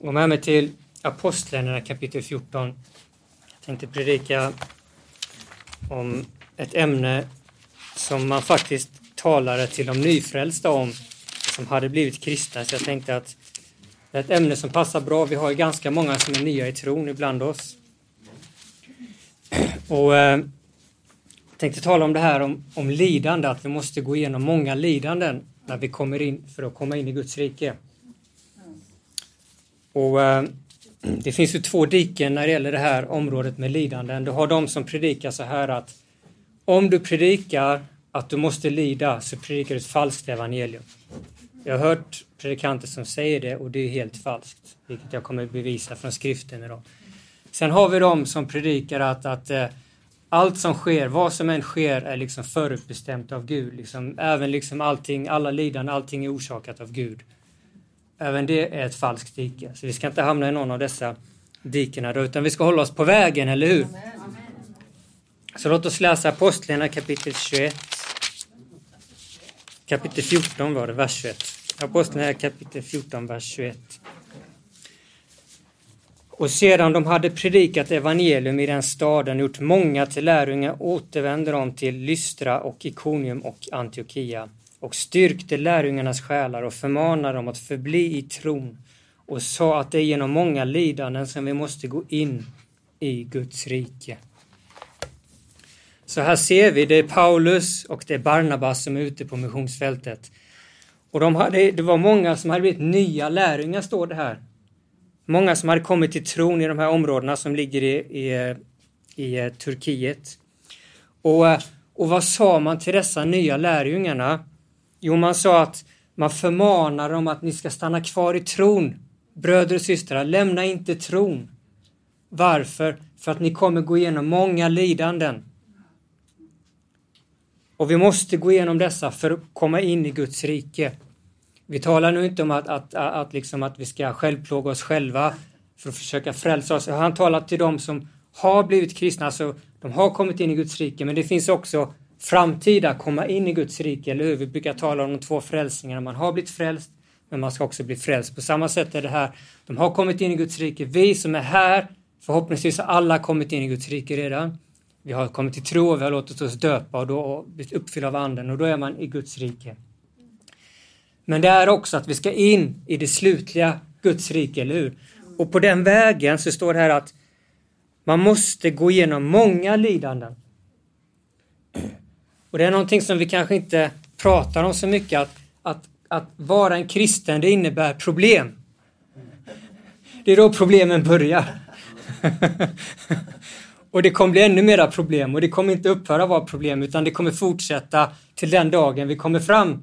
Gå med mig till Apostlagärningarna kapitel 14. Jag tänkte predika om ett ämne som man faktiskt talade till de nyfrälsta om, som hade blivit kristna. Så jag tänkte att det är ett ämne som passar bra. Vi har ju ganska många som är nya i tron ibland oss. Och eh, jag tänkte tala om det här om, om lidande, att vi måste gå igenom många lidanden när vi kommer in för att komma in i Guds rike. Och eh, Det finns ju två diken när det gäller det här området med lidanden. Du har de som predikar så här att om du predikar att du måste lida så predikar du ett falskt evangelium. Jag har hört predikanter som säger det och det är helt falskt, vilket jag kommer bevisa från skriften idag. Sen har vi de som predikar att, att eh, allt som sker, vad som än sker, är liksom förutbestämt av Gud. Liksom, även liksom allting, alla lidanden, allting är orsakat av Gud. Även det är ett falskt dike. Så vi ska inte hamna i någon av dessa dikena då, utan vi ska hålla oss på vägen, eller hur? Så låt oss läsa Apostlagärningarna kapitel 21. Kapitel 14 var det, vers 21. Apostlagärningarna kapitel 14, vers 21. Och sedan de hade predikat evangelium i den staden, gjort många till lärjungar, återvände de till Lystra och Ikonium och Antiochia och styrkte lärjungarnas själar och förmanade dem att förbli i tron och sa att det är genom många lidanden som vi måste gå in i Guds rike. Så här ser vi, det är Paulus och det är Barnabas som är ute på missionsfältet. Och de hade, det var många som hade blivit nya lärjungar, står det här. Många som hade kommit till tron i de här områdena som ligger i, i, i eh, Turkiet. Och, eh, och vad sa man till dessa nya lärjungarna? Jo, man sa att man förmanar dem att ni ska stanna kvar i tron. Bröder och systrar, lämna inte tron. Varför? För att ni kommer gå igenom många lidanden. Och vi måste gå igenom dessa för att komma in i Guds rike. Vi talar nu inte om att, att, att, att, liksom att vi ska självplåga oss själva för att försöka frälsa oss. Han talar till dem som har blivit kristna, alltså de har kommit in i Guds rike, men det finns också framtida komma in i Guds rike, eller hur? Vi brukar tala om de två frälsningarna. Man har blivit frälst, men man ska också bli frälst. På samma sätt är det här. De har kommit in i Guds rike. Vi som är här, förhoppningsvis har alla kommit in i Guds rike redan. Vi har kommit till tro och vi har låtit oss döpa och då blivit uppfyllda av anden och då är man i Guds rike. Men det är också att vi ska in i det slutliga Guds rike, eller hur? Och på den vägen så står det här att man måste gå igenom många lidanden. Och det är någonting som vi kanske inte pratar om så mycket, att, att, att vara en kristen, det innebär problem. Det är då problemen börjar. och det kommer bli ännu mera problem och det kommer inte upphöra vara problem utan det kommer fortsätta till den dagen vi kommer fram.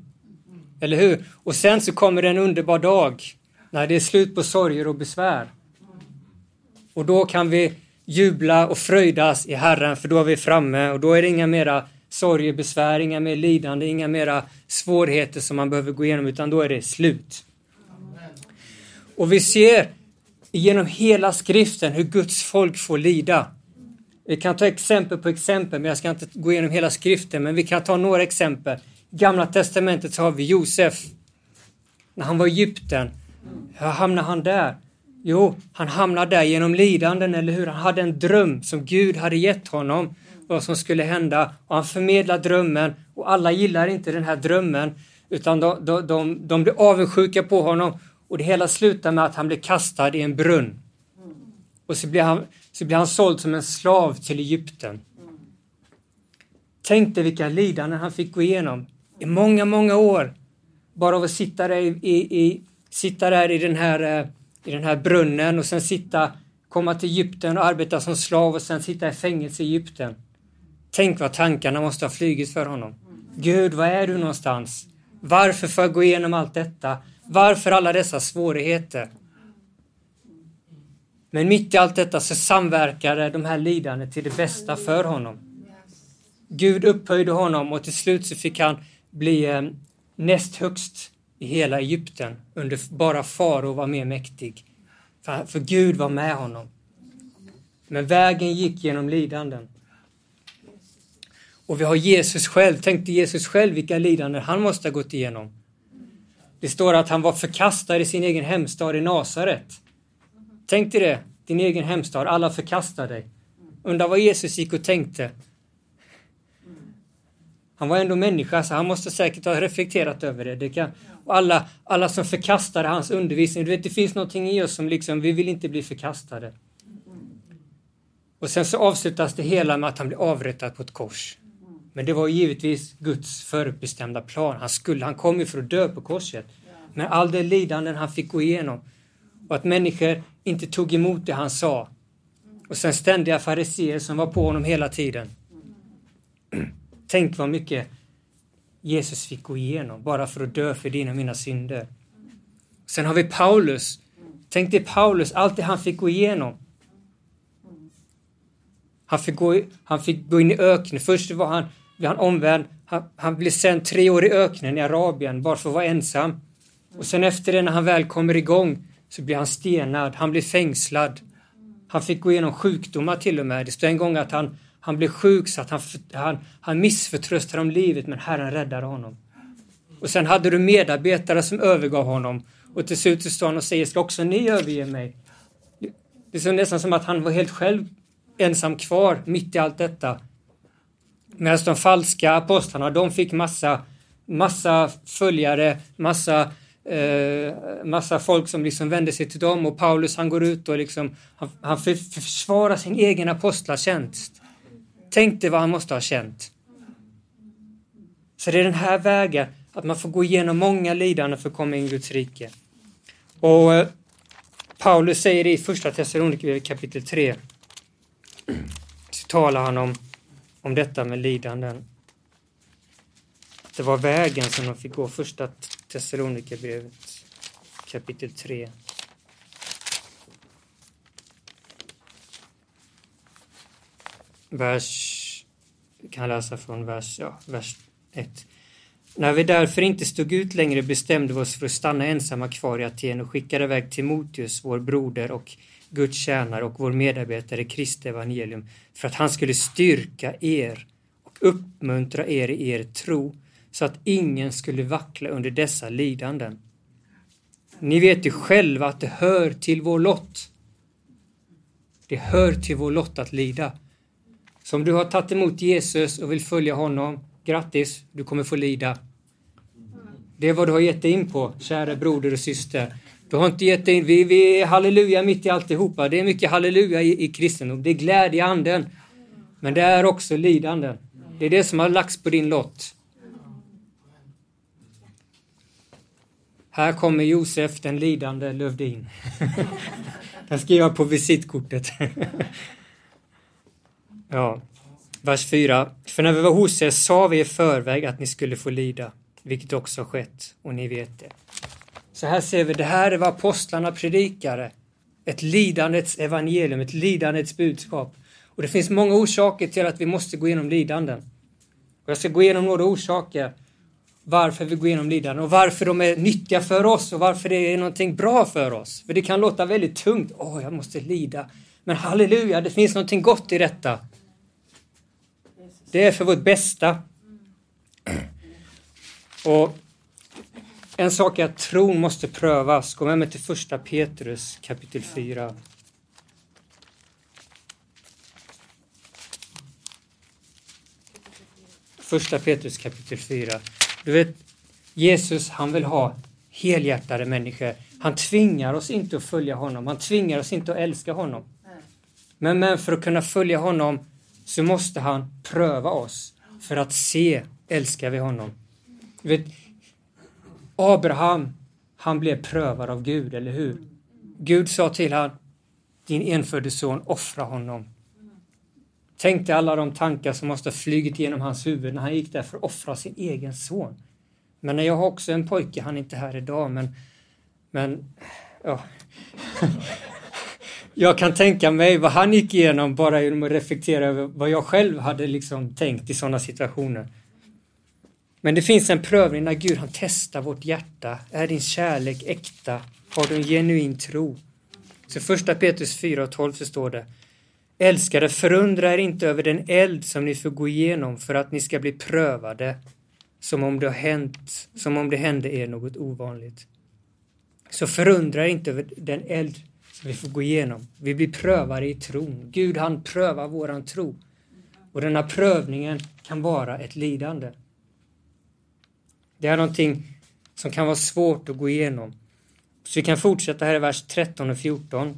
Eller hur? Och sen så kommer det en underbar dag när det är slut på sorger och besvär. Och då kan vi jubla och fröjdas i Herren för då är vi framme och då är det inga mera sorgebesvär, inga mer lidande, inga mera svårigheter som man behöver gå igenom, utan då är det slut. Och vi ser genom hela skriften hur Guds folk får lida. Vi kan ta exempel på exempel, men jag ska inte gå igenom hela skriften, men vi kan ta några exempel. I Gamla testamentet så har vi Josef. När han var i Egypten, hur hamnade han där? Jo, han hamnade där genom lidanden, eller hur? Han hade en dröm som Gud hade gett honom vad som skulle hända och han förmedlar drömmen och alla gillar inte den här drömmen utan de, de, de, de blir avundsjuka på honom och det hela slutar med att han blir kastad i en brunn. Och så blir han, så blir han såld som en slav till Egypten. Tänk dig vilka lidanden han fick gå igenom i många, många år. Bara av att sitta där i, i, i sitta där i den här, eh, i den här brunnen och sen sitta, komma till Egypten och arbeta som slav och sen sitta i fängelse i Egypten. Tänk vad tankarna måste ha flygit för honom. Gud, var är du någonstans? Varför får jag gå igenom allt detta? Varför alla dessa svårigheter? Men mitt i allt detta så samverkade de här lidandena till det bästa för honom. Gud upphöjde honom och till slut så fick han bli eh, näst högst i hela Egypten under bara farao var mer mäktig. För Gud var med honom. Men vägen gick genom lidanden. Och vi har Jesus själv. Tänk dig Jesus själv vilka lidanden han måste ha gått igenom. Det står att han var förkastad i sin egen hemstad i Nasaret. Tänk dig det, din egen hemstad, alla förkastar dig. Undrar vad Jesus gick och tänkte. Han var ändå människa, så han måste säkert ha reflekterat över det. det kan, och alla, alla som förkastade hans undervisning, du vet det finns någonting i oss som liksom, vi vill inte bli förkastade. Och sen så avslutas det hela med att han blir avrättad på ett kors. Men det var givetvis Guds förutbestämda plan. Han, skulle, han kom ju för att dö på korset. Men all det lidanden han fick gå igenom och att människor inte tog emot det han sa. Och sen ständiga fariseer som var på honom hela tiden. Tänk vad mycket Jesus fick gå igenom bara för att dö för dina och mina synder. Sen har vi Paulus. Tänk dig Paulus, allt det han fick gå igenom. Han fick gå, han fick gå in i öknen. Först var han, han omvänd. Han, han blir sen tre år i öknen i Arabien bara för att vara ensam. Och sen efter det när han väl kommer igång så blir han stenad, han blir fängslad. Han fick gå igenom sjukdomar till och med. Det står en gång att han, han blev sjuk så att han, han, han missförtröstade om livet men Herren räddade honom. Och sen hade du medarbetare som övergav honom och till slut står han och säger ska också ni överge mig? Det är nästan som att han var helt själv ensam kvar mitt i allt detta. Medan de falska apostlarna, de fick massa, massa följare, massa eh, massa folk som liksom vände sig till dem och Paulus han går ut och liksom, han, han försvarar sin egen apostlatjänst. Tänk dig vad han måste ha känt. Så det är den här vägen, att man får gå igenom många lidanden för att komma in i Guds rike. Och eh, Paulus säger det i första Thessalonikerbrevet kapitel 3. Så talar han om, om detta med lidanden. Det var vägen som de fick gå, första Thessalonikerbrevet kapitel 3. Vers, vi kan läsa från vers, ja, vers 1. När vi därför inte stod ut längre bestämde vi oss för att stanna ensamma kvar i Aten och skickade iväg Timoteus, vår broder och Guds tjänare och vår medarbetare i Kristi evangelium för att han skulle styrka er och uppmuntra er i er tro så att ingen skulle vackla under dessa lidanden. Ni vet ju själva att det hör till vår lott. Det hör till vår lott att lida. Så om du har tagit emot Jesus och vill följa honom, grattis, du kommer få lida. Det är vad du har gett dig in på, kära broder och syster. Du har inte gett in, vi, vi är halleluja mitt i alltihopa. Det är mycket halleluja i, i kristendom. Det är glädje i anden. Men det är också lidanden. Det är det som har lagts på din lott. Här kommer Josef, den lidande Lövdin. den skriver jag på visitkortet. ja, vers 4. För när vi var hos er sa vi i förväg att ni skulle få lida, vilket också har skett, och ni vet det. Så här ser vi, det här är vad apostlarna predikade. Ett lidandets evangelium, ett lidandets budskap. Och det finns många orsaker till att vi måste gå igenom lidanden. Och jag ska gå igenom några orsaker varför vi går igenom lidanden och varför de är nyttiga för oss och varför det är någonting bra för oss. För det kan låta väldigt tungt. Åh, oh, jag måste lida. Men halleluja, det finns någonting gott i detta. Det är för vårt bästa. Och en sak är att tron måste prövas. Gå med mig till första Petrus kapitel 4. Första Petrus kapitel 4. Du vet, Jesus han vill ha helhjärtade människor. Han tvingar oss inte att följa honom. Han tvingar oss inte att älska honom. Men, men för att kunna följa honom så måste han pröva oss för att se, älskar vi honom? Du vet, Abraham, han blev prövad av Gud, eller hur? Gud sa till honom, din enfödde son, offra honom. Tänk dig alla de tankar som måste ha flugit genom hans huvud när han gick där för att offra sin egen son. Men jag har också en pojke, han är inte här idag, men, men ja. jag kan tänka mig vad han gick igenom bara genom att reflektera över vad jag själv hade liksom tänkt i sådana situationer. Men det finns en prövning när Gud han testar vårt hjärta. Är din kärlek äkta? Har du en genuin tro? Så första Petrus 4 och 12 så står det Älskade, förundra er inte över den eld som ni får gå igenom för att ni ska bli prövade, som om det har hänt, som om det hände er något ovanligt. Så förundra er inte över den eld som vi får gå igenom. Vi blir prövade i tron. Gud han prövar våran tro. Och denna prövningen kan vara ett lidande. Det är någonting som kan vara svårt att gå igenom. Så vi kan fortsätta här i vers 13 och 14.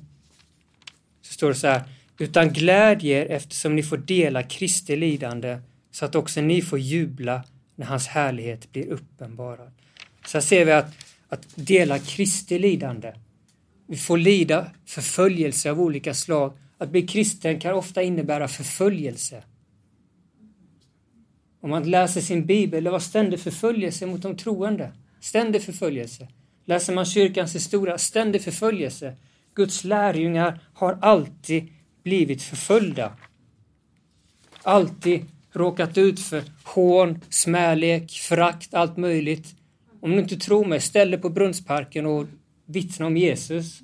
Så står det så här. Utan glädjer eftersom ni får dela Kristi lidande så att också ni får jubla när hans härlighet blir uppenbarad. Så här ser vi att, att dela Kristi lidande. Vi får lida förföljelse av olika slag. Att bli kristen kan ofta innebära förföljelse. Om man läser sin bibel, det var ständig förföljelse mot de troende. Ständig förföljelse. Läser man kyrkans historia, ständig förföljelse. Guds lärjungar har alltid blivit förföljda. Alltid råkat ut för hån, smälek, förakt, allt möjligt. Om du inte tror mig, ställ dig på Brunnsparken och vittna om Jesus.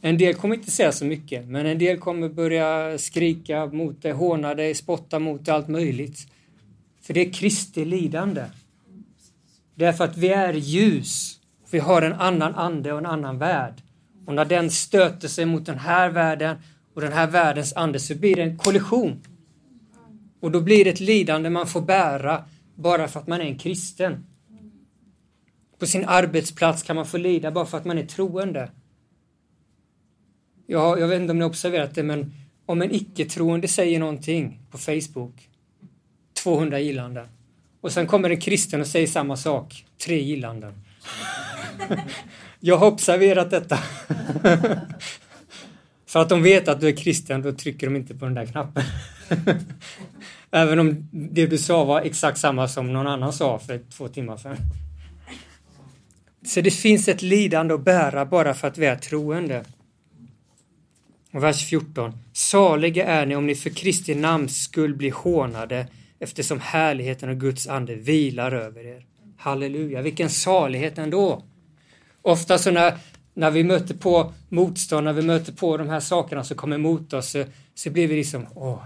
En del kommer inte säga så mycket, men en del kommer börja skrika mot dig, håna dig, spotta mot dig, allt möjligt. För det är Kristi lidande. Därför att vi är ljus. Vi har en annan ande och en annan värld. Och när den stöter sig mot den här världen och den här världens ande så blir det en kollision. Och då blir det ett lidande man får bära bara för att man är en kristen. På sin arbetsplats kan man få lida bara för att man är troende jag, jag vet inte om ni har observerat det, men om en icke-troende säger någonting på Facebook, 200 gillanden. Och sen kommer en kristen och säger samma sak, tre gillanden. jag har observerat detta. För att de vet att du är kristen, då trycker de inte på den där knappen. Även om det du sa var exakt samma som någon annan sa för två timmar sedan. Så det finns ett lidande att bära bara för att vi är troende. Och vers 14. Saliga är ni om ni för Kristi namns skull blir hånade eftersom härligheten och Guds ande vilar över er. Halleluja, vilken salighet ändå! Ofta så när, när vi möter på motstånd, när vi möter på de här sakerna som kommer emot oss, så, så blir vi liksom, åh.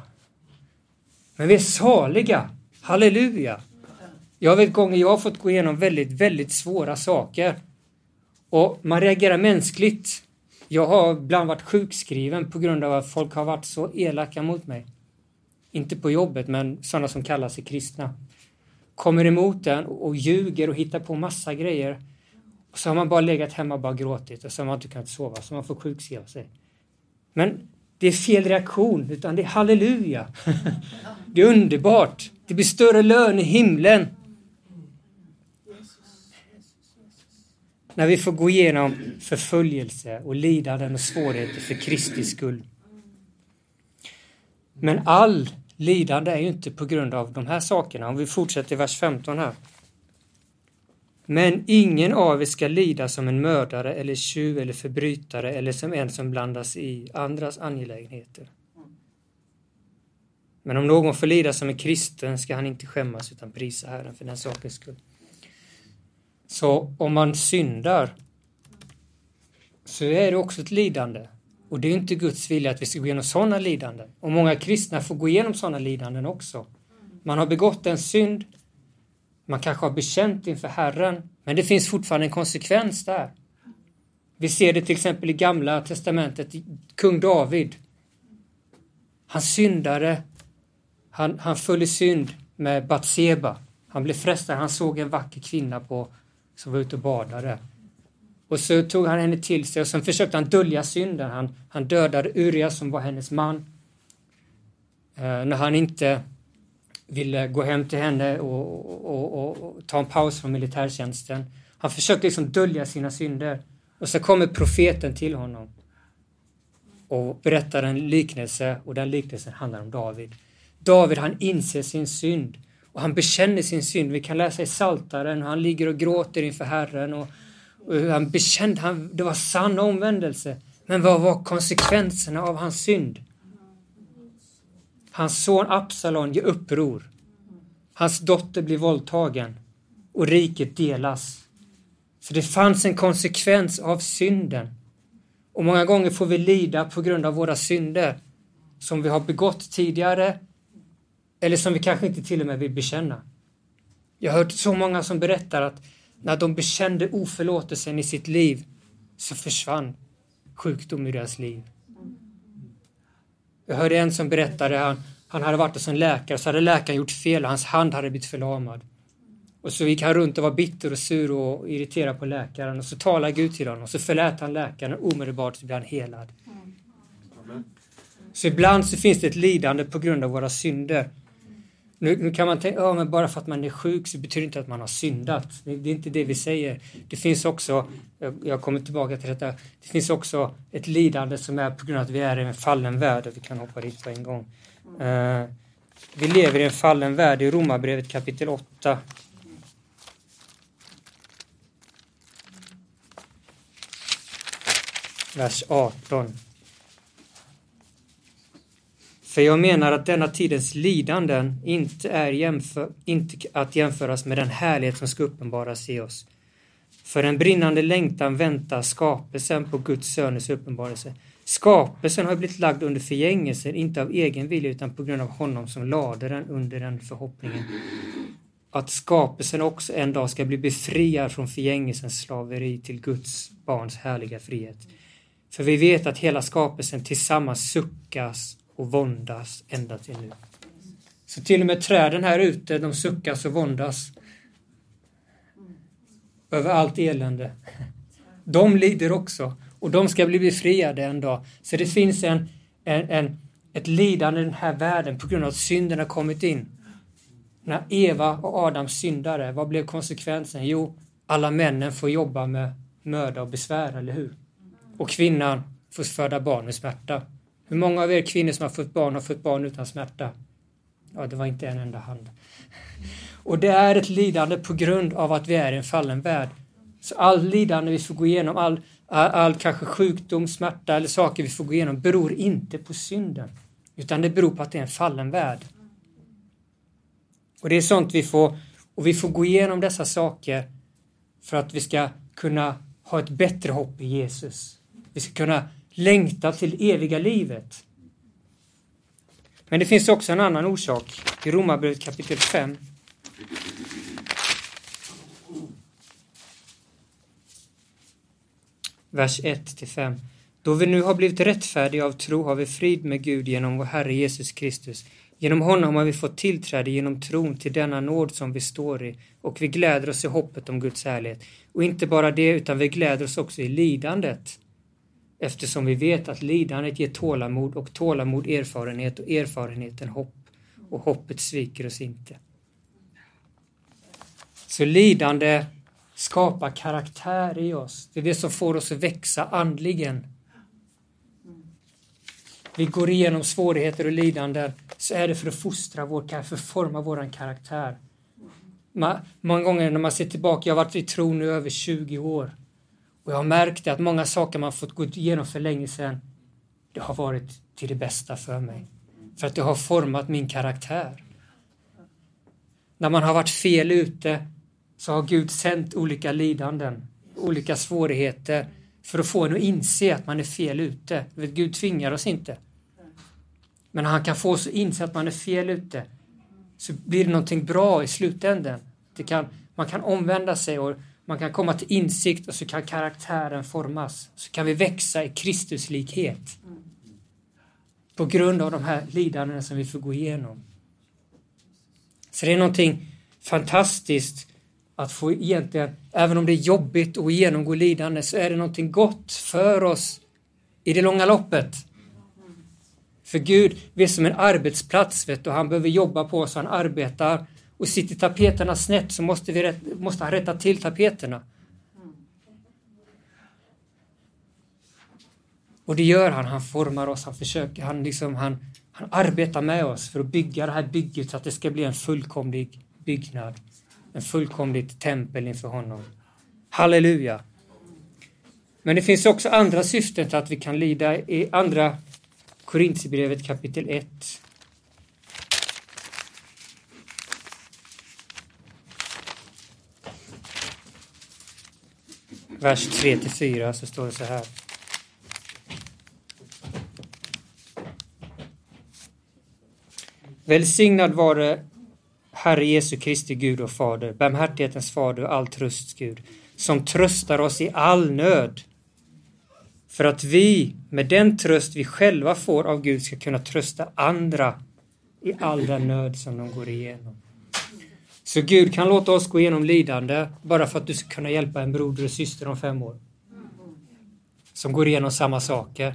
Men vi är saliga, halleluja! Jag vet gånger jag har fått gå igenom väldigt, väldigt svåra saker. Och man reagerar mänskligt. Jag har ibland varit sjukskriven på grund av att folk har varit så elaka mot mig. Inte på jobbet, men sådana som kallar sig kristna. Kommer emot den och ljuger och hittar på massa grejer. Och så har man bara legat hemma och bara gråtit och så har man inte kunnat sova, så man får sjukskriva sig. Men det är fel reaktion, utan det är halleluja. Det är underbart. Det blir större lön i himlen När vi får gå igenom förföljelse och lidanden och svårigheter för Kristi skull. Men all lidande är ju inte på grund av de här sakerna. Om vi fortsätter i vers 15 här. Men ingen av er ska lida som en mördare eller tjuv eller förbrytare eller som en som blandas i andras angelägenheter. Men om någon får lida som en kristen ska han inte skämmas utan prisa Herren för den sakens skull. Så om man syndar så är det också ett lidande. Och det är inte Guds vilja att vi ska gå igenom sådana lidanden. Och många kristna får gå igenom sådana lidanden också. Man har begått en synd, man kanske har bekänt inför Herren, men det finns fortfarande en konsekvens där. Vi ser det till exempel i Gamla Testamentet, kung David. Han syndade, han, han föll i synd med Batseba. Han blev frestad, han såg en vacker kvinna på som var ute och badade. Och så tog han henne till sig och sen försökte han dölja synden. Han, han dödade Uria som var hennes man. Eh, när han inte ville gå hem till henne och, och, och, och, ta en paus från militärtjänsten. Han försökte liksom dölja sina synder. Och så kommer profeten till honom och berättar en liknelse och den liknelsen handlar om David. David han inser sin synd och han bekänner sin synd. Vi kan läsa i Saltaren han ligger och gråter inför Herren. Och, och han bekände, han, det var sann omvändelse. Men vad var konsekvenserna av hans synd? Hans son Absalon gör uppror. Hans dotter blir våldtagen och riket delas. Så det fanns en konsekvens av synden. Och många gånger får vi lida på grund av våra synder som vi har begått tidigare eller som vi kanske inte till och med vill bekänna. Jag har hört så många som berättar att när de bekände oförlåtelsen i sitt liv så försvann sjukdom i deras liv. Jag hörde en som berättade, han, han hade varit hos en läkare, så hade läkaren gjort fel och hans hand hade blivit förlamad. Och så gick han runt och var bitter och sur och irriterad på läkaren och så talade Gud till honom och så förlät han läkaren och omedelbart så blev han helad. Så ibland så finns det ett lidande på grund av våra synder. Nu, nu kan man tänka, ja men bara för att man är sjuk så betyder det inte att man har syndat. Det, det är inte det vi säger. Det finns också, jag kommer tillbaka till detta, det finns också ett lidande som är på grund av att vi är i en fallen värld och vi kan hoppa dit på en gång. Uh, vi lever i en fallen värld i Romarbrevet kapitel 8. Vers 18. För jag menar att denna tidens lidanden inte är jämför, inte att jämföras med den härlighet som ska uppenbaras i oss. För en brinnande längtan väntar skapelsen på Guds söners uppenbarelse. Skapelsen har blivit lagd under förgängelsen, inte av egen vilja utan på grund av honom som lade den under den förhoppningen. Att skapelsen också en dag ska bli befriad från förgängelsens slaveri till Guds barns härliga frihet. För vi vet att hela skapelsen tillsammans suckas och våndas ända till nu. Så till och med träden här ute, de suckas och våndas över allt elände. De lider också och de ska bli befriade en dag. Så det finns en, en, en, ett lidande i den här världen på grund av att synden har kommit in. När Eva och Adam syndade, vad blev konsekvensen? Jo, alla männen får jobba med möda och besvär, eller hur? Och kvinnan får föda barn med smärta. Hur många av er kvinnor som har fått barn har fått barn utan smärta? Ja, det var inte en enda hand. Och det är ett lidande på grund av att vi är i en fallen värld. Så all lidande vi får gå igenom, all, all, all kanske sjukdom, smärta eller saker vi får gå igenom beror inte på synden. Utan det beror på att det är en fallen värld. Och det är sånt vi får, och vi får gå igenom dessa saker för att vi ska kunna ha ett bättre hopp i Jesus. Vi ska kunna längta till eviga livet. Men det finns också en annan orsak i Romarbrevet kapitel 5. Vers 1 5. Då vi nu har blivit rättfärdiga av tro har vi frid med Gud genom vår Herre Jesus Kristus. Genom honom har vi fått tillträde genom tron till denna nåd som vi står i och vi gläder oss i hoppet om Guds härlighet. Och inte bara det, utan vi gläder oss också i lidandet eftersom vi vet att lidandet ger tålamod och tålamod erfarenhet och erfarenheten hopp och hoppet sviker oss inte. Så lidande skapar karaktär i oss. Det är det som får oss att växa andligen. Vi går igenom svårigheter och lidanden så är det för att fostra vår, för att forma vår karaktär. Många gånger när man ser tillbaka, jag har varit i tron i över 20 år. Och jag har märkt att många saker man fått gå igenom för länge sedan, det har varit till det bästa för mig. För att det har format min karaktär. När man har varit fel ute så har Gud sänt olika lidanden, olika svårigheter för att få en att inse att man är fel ute. Gud tvingar oss inte. Men han kan få oss att inse att man är fel ute så blir det någonting bra i slutänden. Det kan, man kan omvända sig och man kan komma till insikt och så kan karaktären formas. Så kan vi växa i Kristuslikhet. På grund av de här lidandena som vi får gå igenom. Så det är någonting fantastiskt att få egentligen, även om det är jobbigt att genomgå lidande, så är det någonting gott för oss i det långa loppet. För Gud, vi är som en arbetsplats vet du, och han behöver jobba på oss, han arbetar och sitter tapeterna snett så måste, vi, måste han rätta till tapeterna. Och det gör han, han formar oss, han försöker, han, liksom, han, han arbetar med oss för att bygga det här bygget så att det ska bli en fullkomlig byggnad. En fullkomligt tempel inför honom. Halleluja! Men det finns också andra syften till att vi kan lida i andra Korintierbrevet kapitel 1. Vers 3 till 4 så står det så här. Välsignad vare Herre Jesu Kristi Gud och Fader, barmhärtighetens Fader och all trösts Gud, som tröstar oss i all nöd, för att vi med den tröst vi själva får av Gud ska kunna trösta andra i all den nöd som de går igenom. Så Gud kan låta oss gå igenom lidande bara för att du ska kunna hjälpa en broder och syster om fem år. Som går igenom samma saker.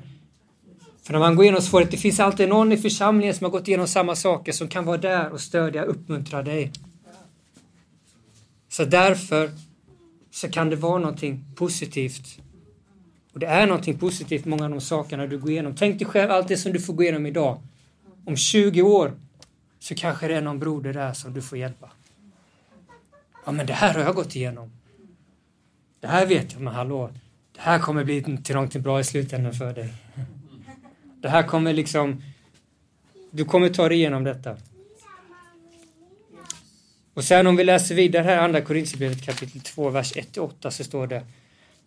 För när man går igenom svårigheter, det finns alltid någon i församlingen som har gått igenom samma saker som kan vara där och stödja, uppmuntra dig. Så därför så kan det vara någonting positivt. Och det är någonting positivt, många av de sakerna du går igenom. Tänk dig själv allt det som du får gå igenom idag. Om 20 år så kanske det är någon broder där som du får hjälpa. Ja, men det här har jag gått igenom. Det här vet jag, men hallå, det här kommer bli till någonting bra i slutändan för dig. Det här kommer liksom, du kommer ta dig igenom detta. Och sen om vi läser vidare här, andra Korinthierbrevet kapitel 2, vers 1-8 så står det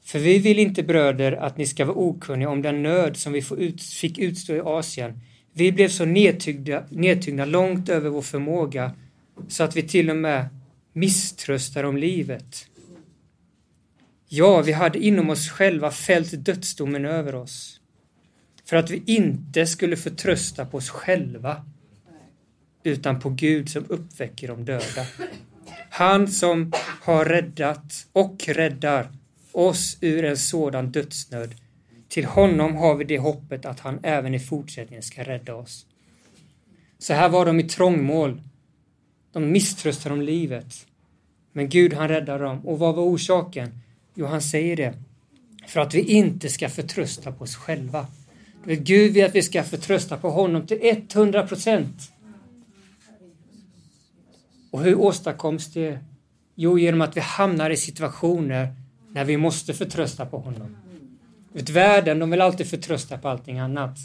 För vi vill inte bröder att ni ska vara okunniga om den nöd som vi ut, fick utstå i Asien. Vi blev så nedtyngda, nedtyngda långt över vår förmåga så att vi till och med misströstar om livet. Ja, vi hade inom oss själva fällt dödsdomen över oss för att vi inte skulle förtrösta på oss själva utan på Gud som uppväcker de döda. Han som har räddat och räddar oss ur en sådan dödsnöd. Till honom har vi det hoppet att han även i fortsättningen ska rädda oss. Så här var de i trångmål. De misströstar om livet. Men Gud han räddar dem. Och vad var orsaken? Jo, han säger det. För att vi inte ska förtrösta på oss själva. Gud vill att vi ska förtrösta på honom till 100 procent. Och hur åstadkoms det? Jo, genom att vi hamnar i situationer när vi måste förtrösta på honom. Vet, världen de vill alltid förtrösta på allting annat.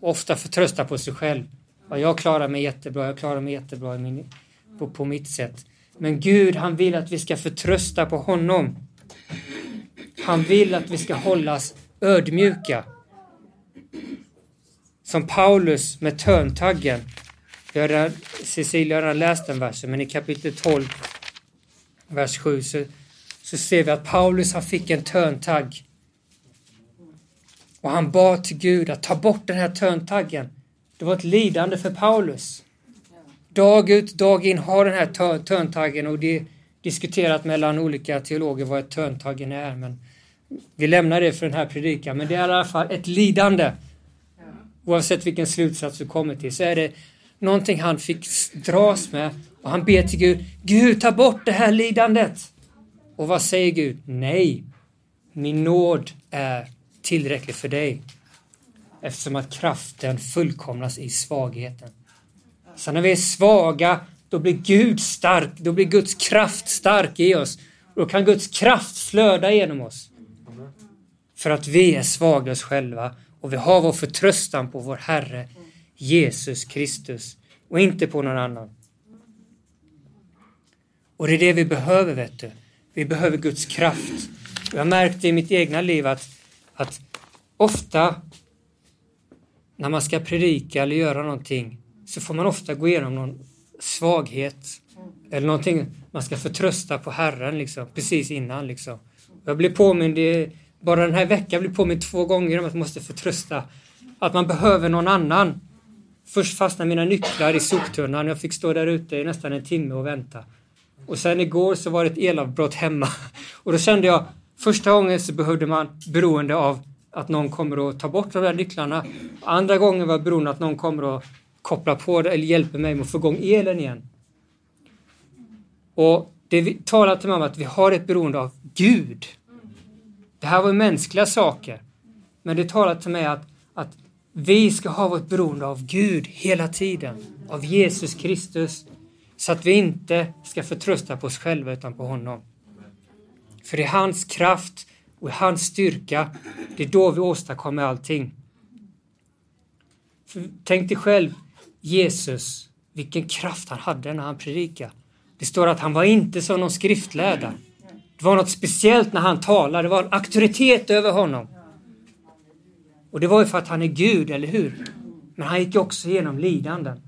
Ofta förtrösta på sig själv. Ja, jag klarar mig jättebra, jag klarar mig jättebra min, på, på mitt sätt. Men Gud, han vill att vi ska förtrösta på honom. Han vill att vi ska hållas ödmjuka. Som Paulus med törntaggen. Cecilia har redan läst den versen, men i kapitel 12, vers 7, så, så ser vi att Paulus han fick en törntagg. Och han bad till Gud att ta bort den här törntaggen. Det var ett lidande för Paulus dag ut, dag in har den här törntaggen och det är diskuterat mellan olika teologer vad ett törntaggen är. Men vi lämnar det för den här predikan, men det är i alla fall ett lidande. Oavsett vilken slutsats du kommer till så är det någonting han fick dras med och han ber till Gud, Gud ta bort det här lidandet. Och vad säger Gud? Nej, min nåd är tillräcklig för dig eftersom att kraften fullkomnas i svagheten. Så när vi är svaga, då blir Gud stark, då blir Guds kraft stark i oss. då kan Guds kraft flöda genom oss. För att vi är svaga oss själva och vi har vår förtröstan på vår Herre Jesus Kristus och inte på någon annan. Och det är det vi behöver, vet du. Vi behöver Guds kraft. Jag har märkt det i mitt egna liv att, att ofta när man ska predika eller göra någonting så får man ofta gå igenom någon svaghet eller någonting man ska förtrösta på Herren liksom, precis innan. Liksom. Jag blev påmind, i, bara den här veckan blev påmind två gånger om att man måste förtrösta att man behöver någon annan. Först fastnade mina nycklar i soptunnan. Jag fick stå där ute i nästan en timme och vänta. Och sen igår så var det ett elavbrott hemma. Och då kände jag, första gången så behövde man beroende av att någon kommer att ta bort de där nycklarna. Andra gången var beroende av att någon kommer att kopplar på det eller hjälper mig med att få igång elen igen. Och det talar till mig om att vi har ett beroende av Gud. Det här var mänskliga saker. Men det talar till mig att, att vi ska ha vårt beroende av Gud hela tiden. Av Jesus Kristus. Så att vi inte ska förtrösta på oss själva utan på honom. För det är hans kraft och hans styrka, det är då vi åstadkommer allting. För tänk dig själv, Jesus, vilken kraft han hade när han predikade. Det står att han var inte som någon skriftlärda. Det var något speciellt när han talade, det var en auktoritet över honom. Och det var ju för att han är Gud, eller hur? Men han gick också igenom lidanden.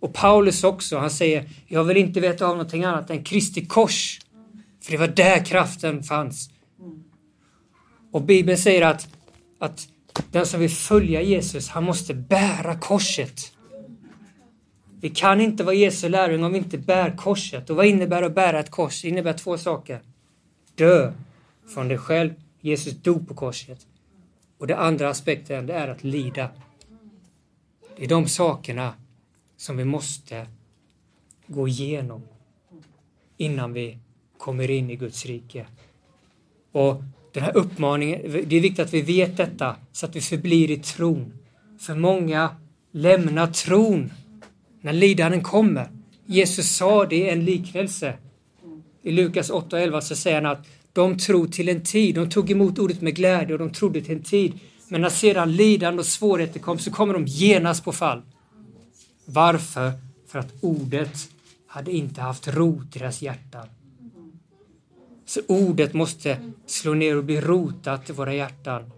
Och Paulus också, han säger, jag vill inte veta av någonting annat än Kristi kors. För det var där kraften fanns. Och Bibeln säger att, att den som vill följa Jesus, han måste bära korset. Vi kan inte vara Jesu lärjungar om vi inte bär korset. Och vad innebär att bära ett kors? Det innebär två saker. Dö från dig själv. Jesus dog på korset. Och den andra aspekten, det är att lida. Det är de sakerna som vi måste gå igenom innan vi kommer in i Guds rike. Och den här uppmaningen, det är viktigt att vi vet detta så att vi förblir i tron. För många lämnar tron när lidanden kommer. Jesus sa det i en liknelse. I Lukas 8 och 11 så säger han att de tror till en tid, de tog emot ordet med glädje och de trodde till en tid. Men när sedan lidande och svårigheter kom så kommer de genast på fall. Varför? För att ordet hade inte haft rot i deras hjärtan. Så ordet måste slå ner och bli rotat i våra hjärtan.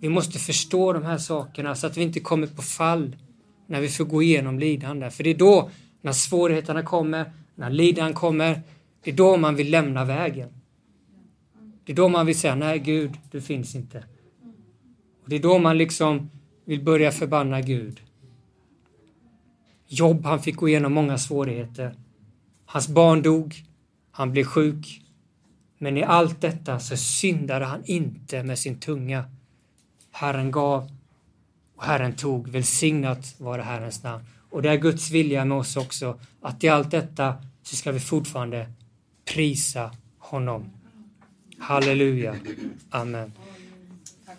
Vi måste förstå de här sakerna så att vi inte kommer på fall när vi får gå igenom lidande. För det är då, när svårigheterna kommer, när lidan kommer, det är då man vill lämna vägen. Det är då man vill säga, nej Gud, du finns inte. Och det är då man liksom vill börja förbanna Gud. Jobb, han fick gå igenom många svårigheter. Hans barn dog, han blev sjuk. Men i allt detta så syndade han inte med sin tunga. Herren gav och Herren tog. Välsignat vare Herrens namn. Och det är Guds vilja med oss också, att i allt detta så ska vi fortfarande prisa honom. Halleluja. Amen.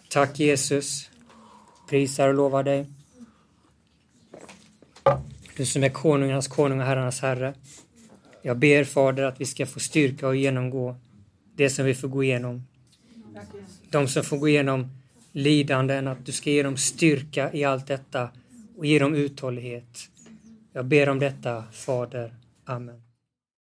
Tack Jesus. Prisar och lovar dig. Du som är konungarnas konung och herrarnas herre. Jag ber Fader att vi ska få styrka och genomgå det som vi får gå igenom. De som får gå igenom lidanden, att du ska ge dem styrka i allt detta och ge dem uthållighet. Jag ber om detta, Fader. Amen.